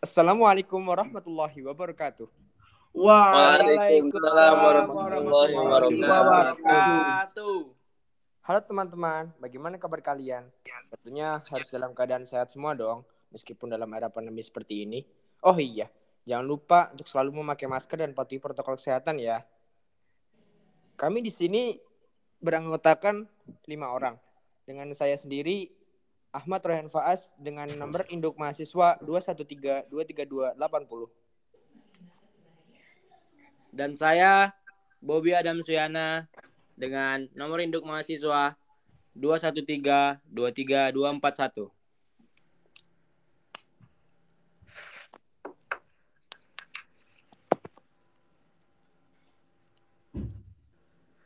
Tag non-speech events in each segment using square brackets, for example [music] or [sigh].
Assalamualaikum warahmatullahi wabarakatuh. Waalaikumsalam warahmatullahi wabarakatuh. Halo teman-teman, bagaimana kabar kalian? Tentunya harus dalam keadaan sehat semua dong, meskipun dalam era pandemi seperti ini. Oh iya, jangan lupa untuk selalu memakai masker dan patuhi protokol kesehatan ya. Kami di sini beranggotakan lima orang. Dengan saya sendiri, Ahmad Rohan Faas dengan nomor induk mahasiswa 213-232-80. Dan saya Bobby Adam Suyana dengan nomor induk mahasiswa 213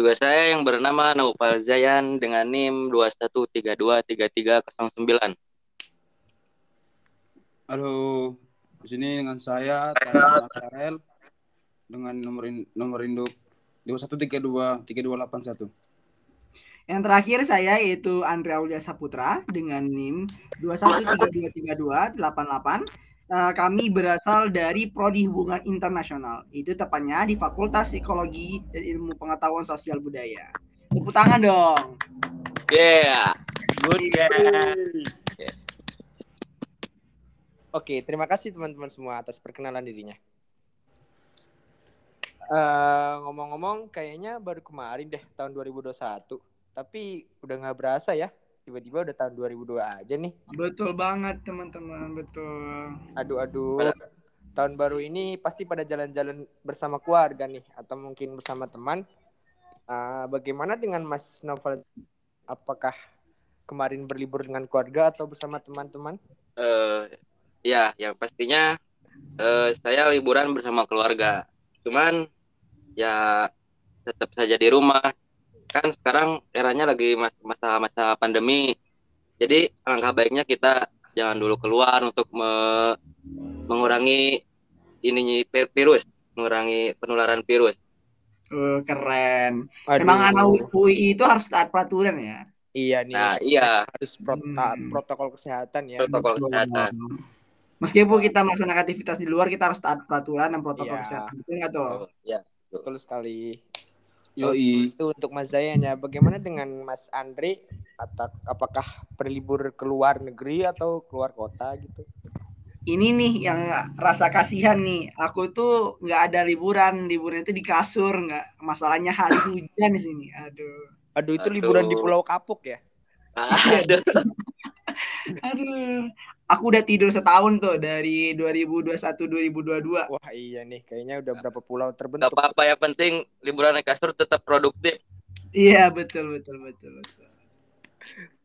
Juga saya yang bernama Naufal Zayan dengan NIM 21323309. Halo, di sini dengan saya Tanya Marel dengan nomor in, nomor induk 2132 3281. Yang terakhir saya yaitu Andre Aulia Saputra dengan NIM 21323288. Uh, kami berasal dari Prodi Hubungan Internasional. Itu tepatnya di Fakultas Psikologi dan Ilmu Pengetahuan Sosial Budaya. Tepuk tangan dong. Yeah. Good yeah. Oke, terima kasih teman-teman semua atas perkenalan dirinya. Eh, ngomong-ngomong, kayaknya baru kemarin deh tahun 2021. Tapi udah nggak berasa ya, tiba-tiba udah tahun 2002 aja nih. Betul banget teman-teman, betul. Aduh aduh. Tahun baru ini pasti pada jalan-jalan bersama keluarga nih atau mungkin bersama teman. Eh, bagaimana dengan Mas Novel? Apakah kemarin berlibur dengan keluarga atau bersama teman-teman? Eh, ya, yang pastinya eh, saya liburan bersama keluarga. Cuman ya tetap saja di rumah. Kan sekarang eranya lagi mas- masa-masa pandemi. Jadi alangkah baiknya kita jangan dulu keluar untuk me- mengurangi ini virus, mengurangi penularan virus. Uh, keren. Aduh. Memang anak UI itu harus taat peraturan ya. Iya nih. Nah, iya, Harus pro- taat Hmm. protokol kesehatan ya. protokol Betul. kesehatan. Meskipun kita melaksanakan aktivitas di luar, kita harus taat peraturan dan protokol Iya. kesehatan. Betul nggak tuh? Oh, ya. Betul sekali. Yoi. Itu untuk Mas Zayan ya. Bagaimana dengan Mas Andre? Atau apakah berlibur ke luar negeri atau keluar kota gitu? Ini nih yang rasa kasihan nih. Aku tuh nggak ada liburan. Liburan itu di kasur, nggak. Masalahnya hari [coughs] hujan di sini. Aduh. Aduh itu Aduh. liburan di Pulau Kapuk ya? Aduh. [laughs] Aduh. Aku udah tidur setahun tuh dari 2021 2022. Wah iya nih, kayaknya udah berapa pulau Gak terbentuk. apa-apa, yang penting liburan naik kasur tetap produktif. Iya, betul betul betul betul.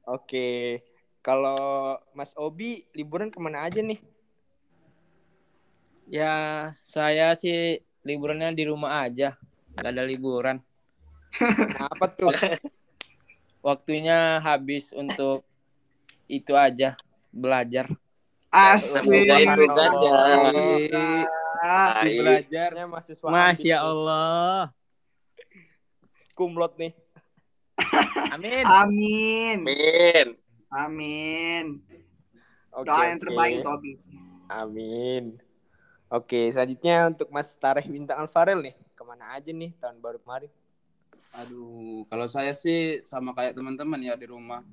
Oke, kalau Mas Obi liburan ke mana aja nih? Ya, saya sih liburannya di rumah aja. Gak ada liburan. [laughs] Kenapa tuh? Waktunya habis untuk itu aja, belajar. Asik. Ngerjain tugasnya. Baik. Belajarnya mahasiswa Masya. Allah. Kumlot nih. Amin. Amin. Amin. Amin. Oke, Doa yang terbaik Tobi. Amin. Oke, selanjutnya untuk Mas Tareh Bintang Alfarel nih. Ke mana aja nih tahun baru kemarin? Aduh, kalau saya sih sama kayak teman-teman ya di rumah.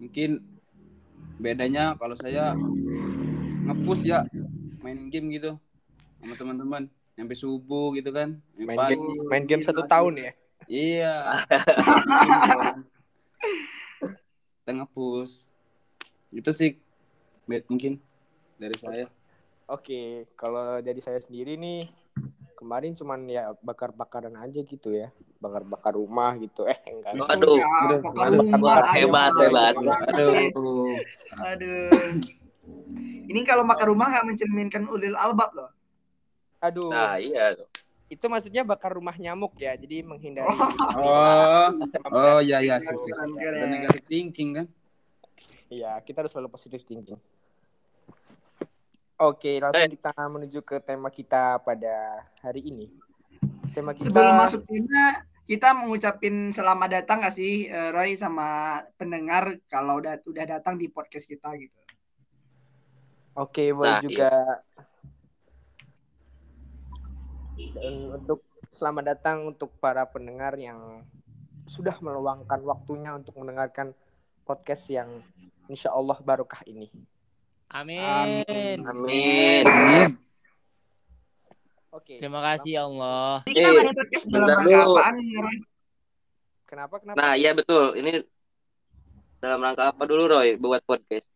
Mungkin bedanya kalau saya ngepush ya main game gitu sama teman-teman sampai subuh gitu kan. Main pagi. game, main game satu tahun ya? Iya. [laughs] Kita ngepush. Itu sih bet mungkin dari saya. Oke, kalau dari saya sendiri nih kemarin cuman ya bakar-bakaran aja gitu ya, bakar-bakar rumah gitu. Eh enggak. Ya, Aduh, aduh, rumah, hebat, hebat. Aduh. Aduh. Ini kalau makan rumah nggak mencerminkan ulil albab loh. Aduh, Nah, iya. tuh. itu maksudnya bakar rumah nyamuk ya, jadi menghindari. Oh, oh ya ya keren. Ada negatif thinking kan? Iya, kita harus selalu positive thinking. Oke, langsung kita menuju ke tema kita pada hari ini. Tema kita Sebelum masuk tema, kita mengucapin selamat datang nggak sih eh, Roy sama pendengar kalau udah udah datang di podcast kita gitu. Oke, boleh Nah, juga Dan untuk selamat datang untuk para pendengar yang sudah meluangkan waktunya untuk mendengarkan podcast yang insya Allah barokah ini. Amin. Amin. Oke. Terima kasih ya Allah. Ini kita podcast dalam rangka apaan? Kenapa? Kenapa? Nah, iya betul. Ini dalam rangka apa dulu Roy buat podcast?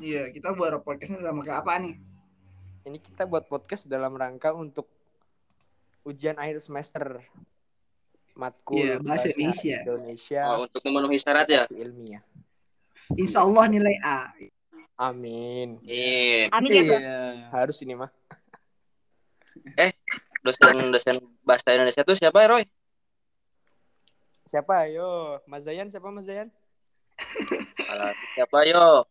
Iya, kita buat podcastnya dalam rangka apa nih? Ini kita buat podcast dalam rangka untuk ujian akhir semester matkul Iya, bahasa Indonesia. Indonesia Oh, untuk memenuhi syarat ya? ilmiah. Insya Allah nilai A. Amin. Amin. Amin ya bro. Iya. Harus ini mah. Dosen dosen bahasa Indonesia itu siapa ya Roy? Siapa? Ayo, Mas Zayan siapa Mas Zayan? Alah, siapa yo?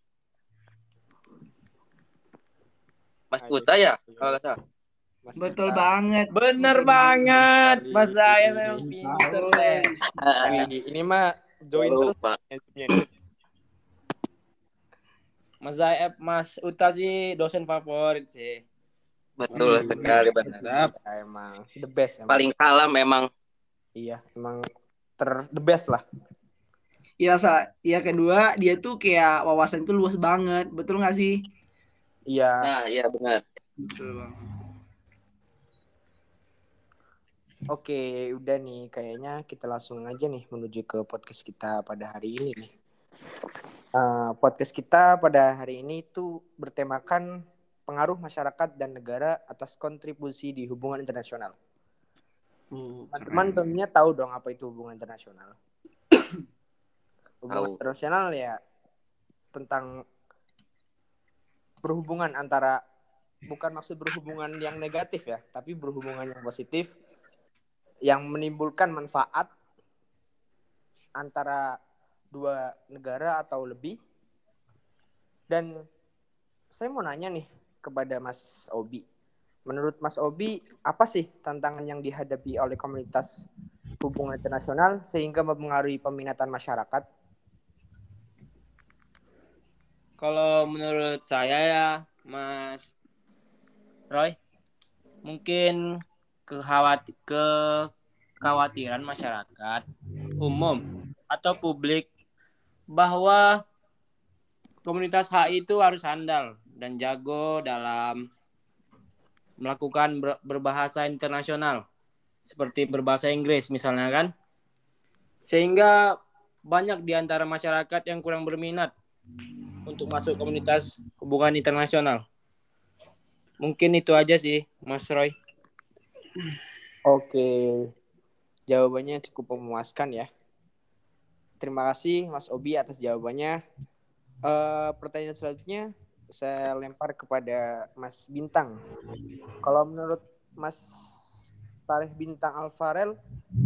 Mas. Puta ya? Kalau nggak salah. Mas Betul Gita. banget. Bener Betul banget. Mas saya Ini. memang pinter ini mah join terus. Mas Zaeb, Mas Uta sih dosen favorit sih. Betul Hmm. sekali benar. Ya, emang the best emang. Paling kalam emang. Iya, emang ter the best lah. Iya, Sa. Iya kedua, dia tuh kayak wawasan tuh luas banget. Betul nggak sih? Iya. Nah, iya benar. Betul bang. Oke, udah nih kayaknya kita langsung aja nih menuju ke podcast kita pada hari ini nih. Eh, podcast kita pada hari ini itu bertemakan pengaruh masyarakat dan negara atas kontribusi di hubungan internasional. Teman-teman tentunya tahu dong apa itu hubungan internasional. [clears throat] hubungan internasional ya tentang berhubungan antara bukan maksud berhubungan yang negatif ya, tapi berhubungan yang positif yang menimbulkan manfaat antara dua negara atau lebih. Dan saya mau nanya nih kepada Mas Obi. Menurut Mas Obi, apa sih tantangan yang dihadapi oleh komunitas hubungan internasional sehingga mempengaruhi peminatan masyarakat? Kalau menurut saya ya, Mas Roy, mungkin kekhawati kekhawatiran masyarakat umum atau publik bahwa komunitas HI itu harus handal dan jago dalam melakukan ber- berbahasa internasional seperti berbahasa Inggris misalnya kan sehingga banyak di antara masyarakat yang kurang berminat untuk masuk komunitas hubungan internasional. Mungkin itu aja sih, Mas Roy. Oke, jawabannya cukup memuaskan ya. Terima kasih Mas Obi atas jawabannya. Eh, pertanyaan selanjutnya saya lempar kepada Mas Bintang. Kalau menurut Mas Tareh Bintang Alfarel,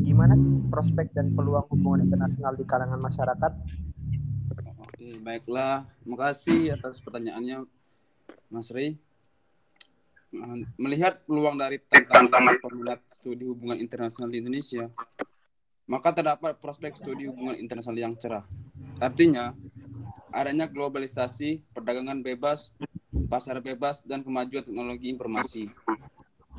gimana sih prospek dan peluang hubungan internasional di kalangan masyarakat? Oke, baiklah. Terima kasih atas pertanyaannya, Mas Rey. Nah, Melihat peluang dari tantangan peminat studi hubungan internasional di Indonesia, maka terdapat prospek studi hubungan internasional yang cerah. Artinya, adanya globalisasi, perdagangan bebas, pasar bebas, dan kemajuan teknologi informasi.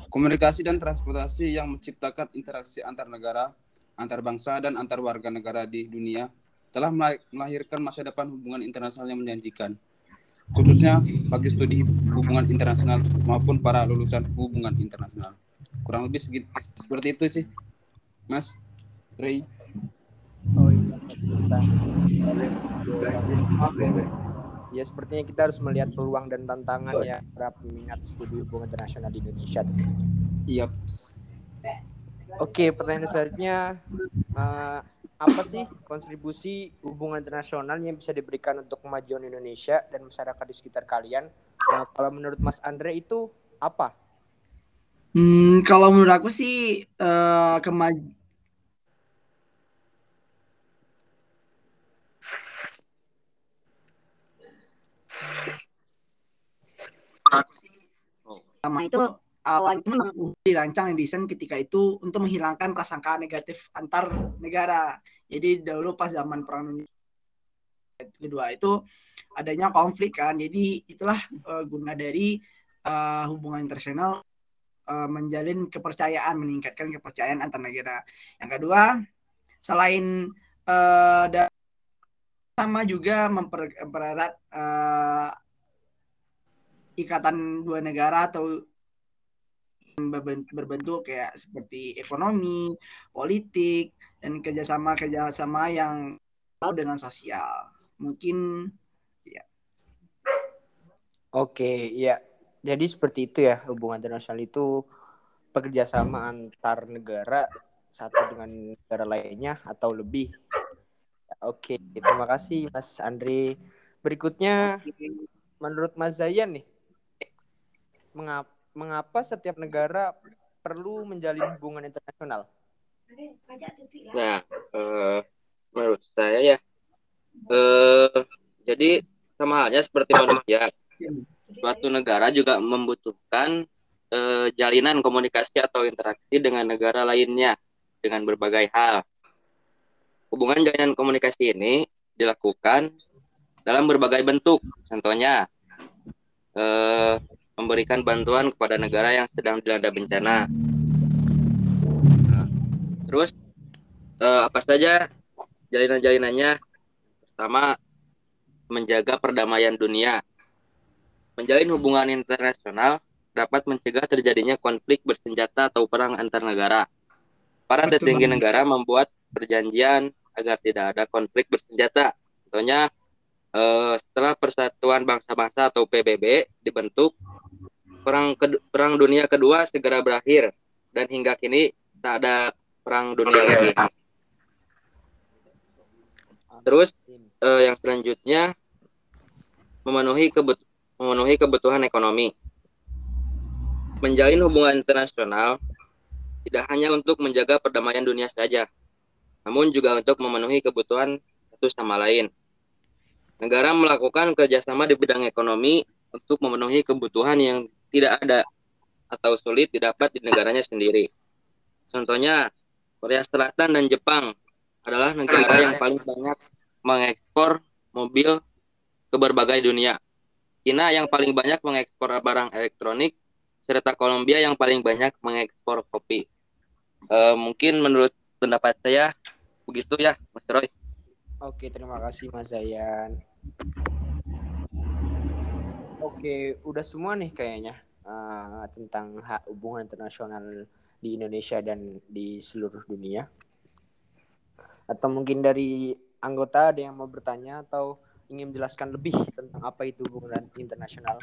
Komunikasi dan transportasi yang menciptakan interaksi antar negara, antar bangsa, dan antar warga negara di dunia telah mela- melahirkan masa depan hubungan internasional yang menjanjikan, khususnya bagi studi hubungan internasional maupun para lulusan hubungan internasional. Kurang lebih seperti itu sih, Mas Ray. Oh iya. Ya sepertinya kita harus melihat peluang dan tantangan ya para peminat studi hubungan internasional di Indonesia tentunya. Iya. Oke, pertanyaan selanjutnya eh, apa sih kontribusi hubungan internasional yang bisa diberikan untuk kemajuan Indonesia dan masyarakat di sekitar kalian? Nah, kalau menurut Mas Andre itu apa? Hmm, kalau menurut aku sih eh kemaj pertama itu awal itu memang dirancang dan desain ketika itu untuk menghilangkan prasangka negatif antar negara. Jadi dahulu pas zaman perang dunia kedua itu adanya konflik kan. Jadi itulah eh, guna dari eh, hubungan internasional eh, menjalin kepercayaan, meningkatkan kepercayaan antar negara. Yang kedua, selain dan sama juga memper- mempererat eh, ikatan dua negara atau berben- berbentuk kayak seperti ekonomi, politik, dan kerjasama kerjasama yang dengan sosial. Mungkin Oke, iya. Jadi seperti itu ya hubungan internasional itu bekerjasama antar negara satu dengan negara lainnya atau lebih. Oke, terima kasih Mas Andri. Berikutnya menurut Mas Zayan nih, mengapa, mengapa setiap negara perlu menjalin hubungan internasional? Nah, eh, menurut saya ya, eh, jadi sama halnya seperti manusia, suatu negara juga membutuhkan eh, jalinan komunikasi atau interaksi dengan negara lainnya dengan berbagai hal. Hubungan jalinan komunikasi ini dilakukan dalam berbagai bentuk. Contohnya, memberikan bantuan kepada negara yang sedang dilanda bencana. Nah, terus eh, apa saja jalinan-jalinannya? Pertama, menjaga perdamaian dunia. Menjalin hubungan internasional dapat mencegah terjadinya konflik bersenjata atau perang antar negara. Para petinggi banget. negara membuat perjanjian agar tidak ada konflik bersenjata. Contohnya, eh, setelah Persatuan Bangsa-Bangsa atau PBB dibentuk, perang kedu- perang dunia kedua segera berakhir dan hingga kini tak ada perang dunia lagi. Terus eh, yang selanjutnya memenuhi kebut memenuhi kebutuhan ekonomi. Menjalin hubungan internasional tidak hanya untuk menjaga perdamaian dunia saja, namun juga untuk memenuhi kebutuhan satu sama lain. Negara melakukan kerjasama di bidang ekonomi untuk memenuhi kebutuhan yang tidak ada atau sulit didapat di negaranya sendiri. Contohnya, Korea Selatan dan Jepang adalah negara yang [laughs] paling banyak mengekspor mobil ke berbagai dunia. Cina yang paling banyak mengekspor barang elektronik, serta Kolombia yang paling banyak mengekspor kopi. Eh, mungkin menurut pendapat saya begitu ya, Mas Roy. Oke, terima kasih Mas Zayan. Oke, udah semua nih kayaknya eh, tentang hak hubungan internasional di Indonesia dan di seluruh dunia. Atau mungkin dari anggota ada yang mau bertanya atau ingin menjelaskan lebih tentang apa itu hubungan internasional?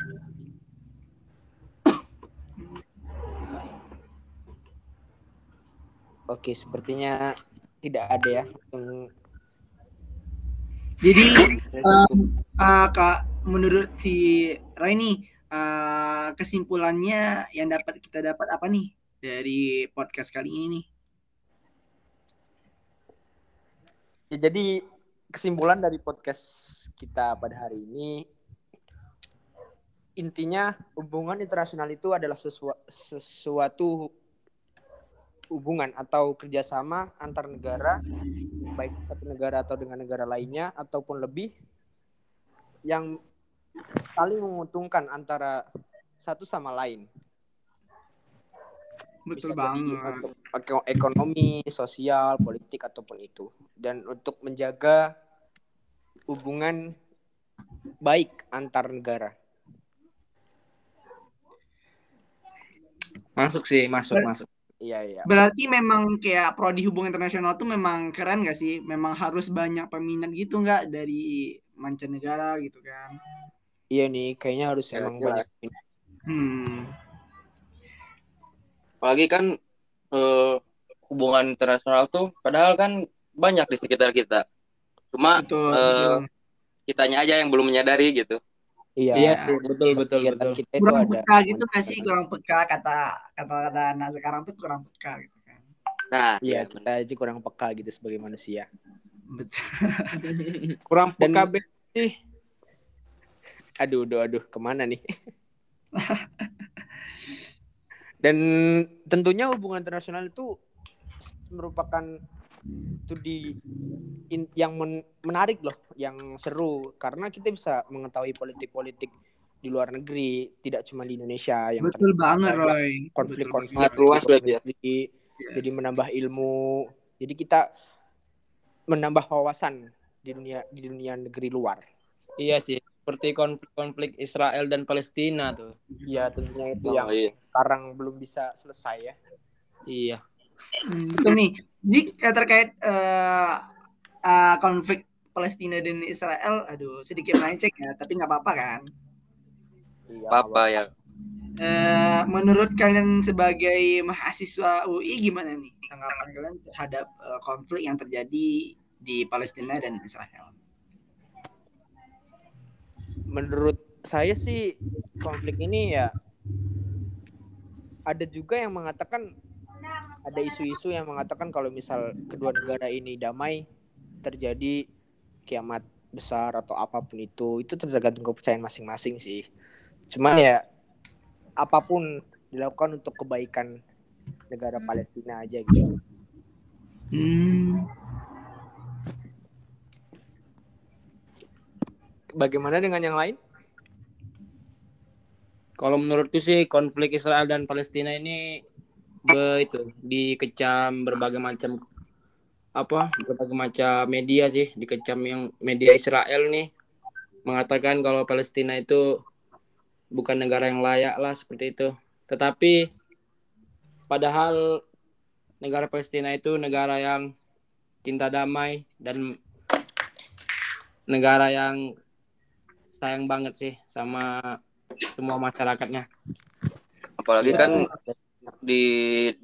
Oke, sepertinya tidak ada ya. Jadi um, uh, kak menurut si Roy nih uh, kesimpulannya yang dapat kita dapat apa nih dari podcast kali ini nih? Ya, jadi kesimpulan dari podcast kita pada hari ini intinya hubungan internasional itu adalah sesua- sesuatu hubungan atau kerjasama antar negara baik satu negara atau dengan negara lainnya ataupun lebih yang saling menguntungkan antara satu sama lain Betul bisa jadi banget. untuk eko- ekonomi, sosial, politik ataupun itu. Dan untuk menjaga hubungan baik antar negara. Masuk sih, masuk, masuk. Iya, iya. Berarti memang kayak prodi hubungan internasional tuh memang keren gak sih? Memang harus banyak peminat gitu nggak dari mancanegara gitu kan? Iya nih, kayaknya harus Ya, emang jelas. banyak. Hmm. Apalagi kan eh, hubungan internasional tuh padahal kan banyak di sekitar kita. Cuma Betul. eh, betul. kitanya aja yang belum menyadari gitu. Iya. Iya, betul, betul, betul. kita itu kurang ada. peka gitu gak sih? Kurang peka kata kata kata anak sekarang tuh kurang peka gitu kan? Nah, Iya, iya, kita aja kurang peka gitu sebagai manusia. Betul. Kurang peka sih. Aduh, aduh, aduh, ke mana nih? [laughs] Dan tentunya hubungan internasional itu merupakan itu di in- yang men- menarik loh, yang seru karena kita bisa mengetahui politik-politik di luar negeri, tidak cuma di Indonesia yang Betul banget, Roy. konflik-konflik luas di luar berarti ya. Iya. Jadi menambah ilmu. Jadi kita menambah wawasan di dunia di dunia negeri luar. Iya sih, seperti konflik-konflik Israel dan Palestina tuh. Ya tentunya itu Oh, yang iya. sekarang belum bisa selesai ya. Iya. Betul nih. Jadi eh, terkait eh, eh, konflik Palestina dan Israel, aduh sedikit melenceng ya, tapi nggak apa-apa kan? Iya, Apa ya? Eh, menurut kalian sebagai mahasiswa UI gimana nih tanggapan kalian terhadap eh, konflik yang terjadi di Palestina dan Israel? Menurut saya sih konflik ini ya ada juga yang mengatakan ada isu-isu yang mengatakan kalau misal kedua negara ini damai terjadi kiamat besar atau apa pun itu itu tergantung kepercayaan masing-masing sih. Cuman ya apa pun dilakukan untuk kebaikan negara Palestina aja gitu. Hmm, bagaimana dengan yang lain Kalau menurutku sih konflik Israel dan Palestina ini be, itu dikecam berbagai macam apa berbagai macam media sih dikecam yang media Israel nih mengatakan kalau Palestina itu bukan negara yang layak lah seperti itu. Tetapi padahal negara Palestina itu negara yang cinta damai dan negara yang sayang banget sih sama semua masyarakatnya. Apalagi kan di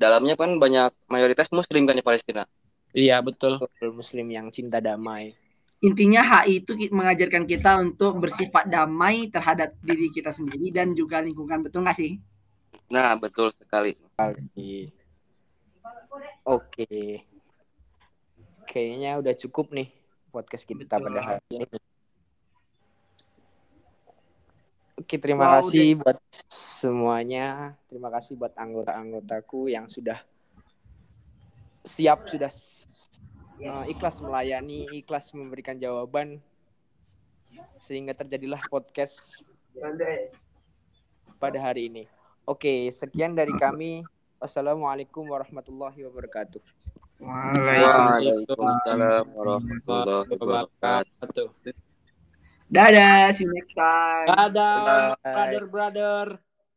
dalamnya kan banyak mayoritas muslim kan di Palestina. Iya betul. muslim yang cinta damai intinya HI itu mengajarkan kita untuk bersifat damai terhadap diri kita sendiri dan juga lingkungan, betul nggak sih? Nah, betul sekali. Oke. Oke. Kayaknya udah cukup nih podcast kita Betul. pada hari ini. Oke, terima Wow, kasih buat semuanya. Terima kasih buat anggota-anggotaku yang sudah siap, sudah eh, ikhlas melayani, ikhlas memberikan jawaban sehingga terjadilah podcast pada hari ini. Oke, sekian dari kami. Wassalamualaikum warahmatullahi wabarakatuh. Waalaikumsalam warahmatullahi wabarakatuh. Dadah, see you next time. Dadah, Bye. brother brother.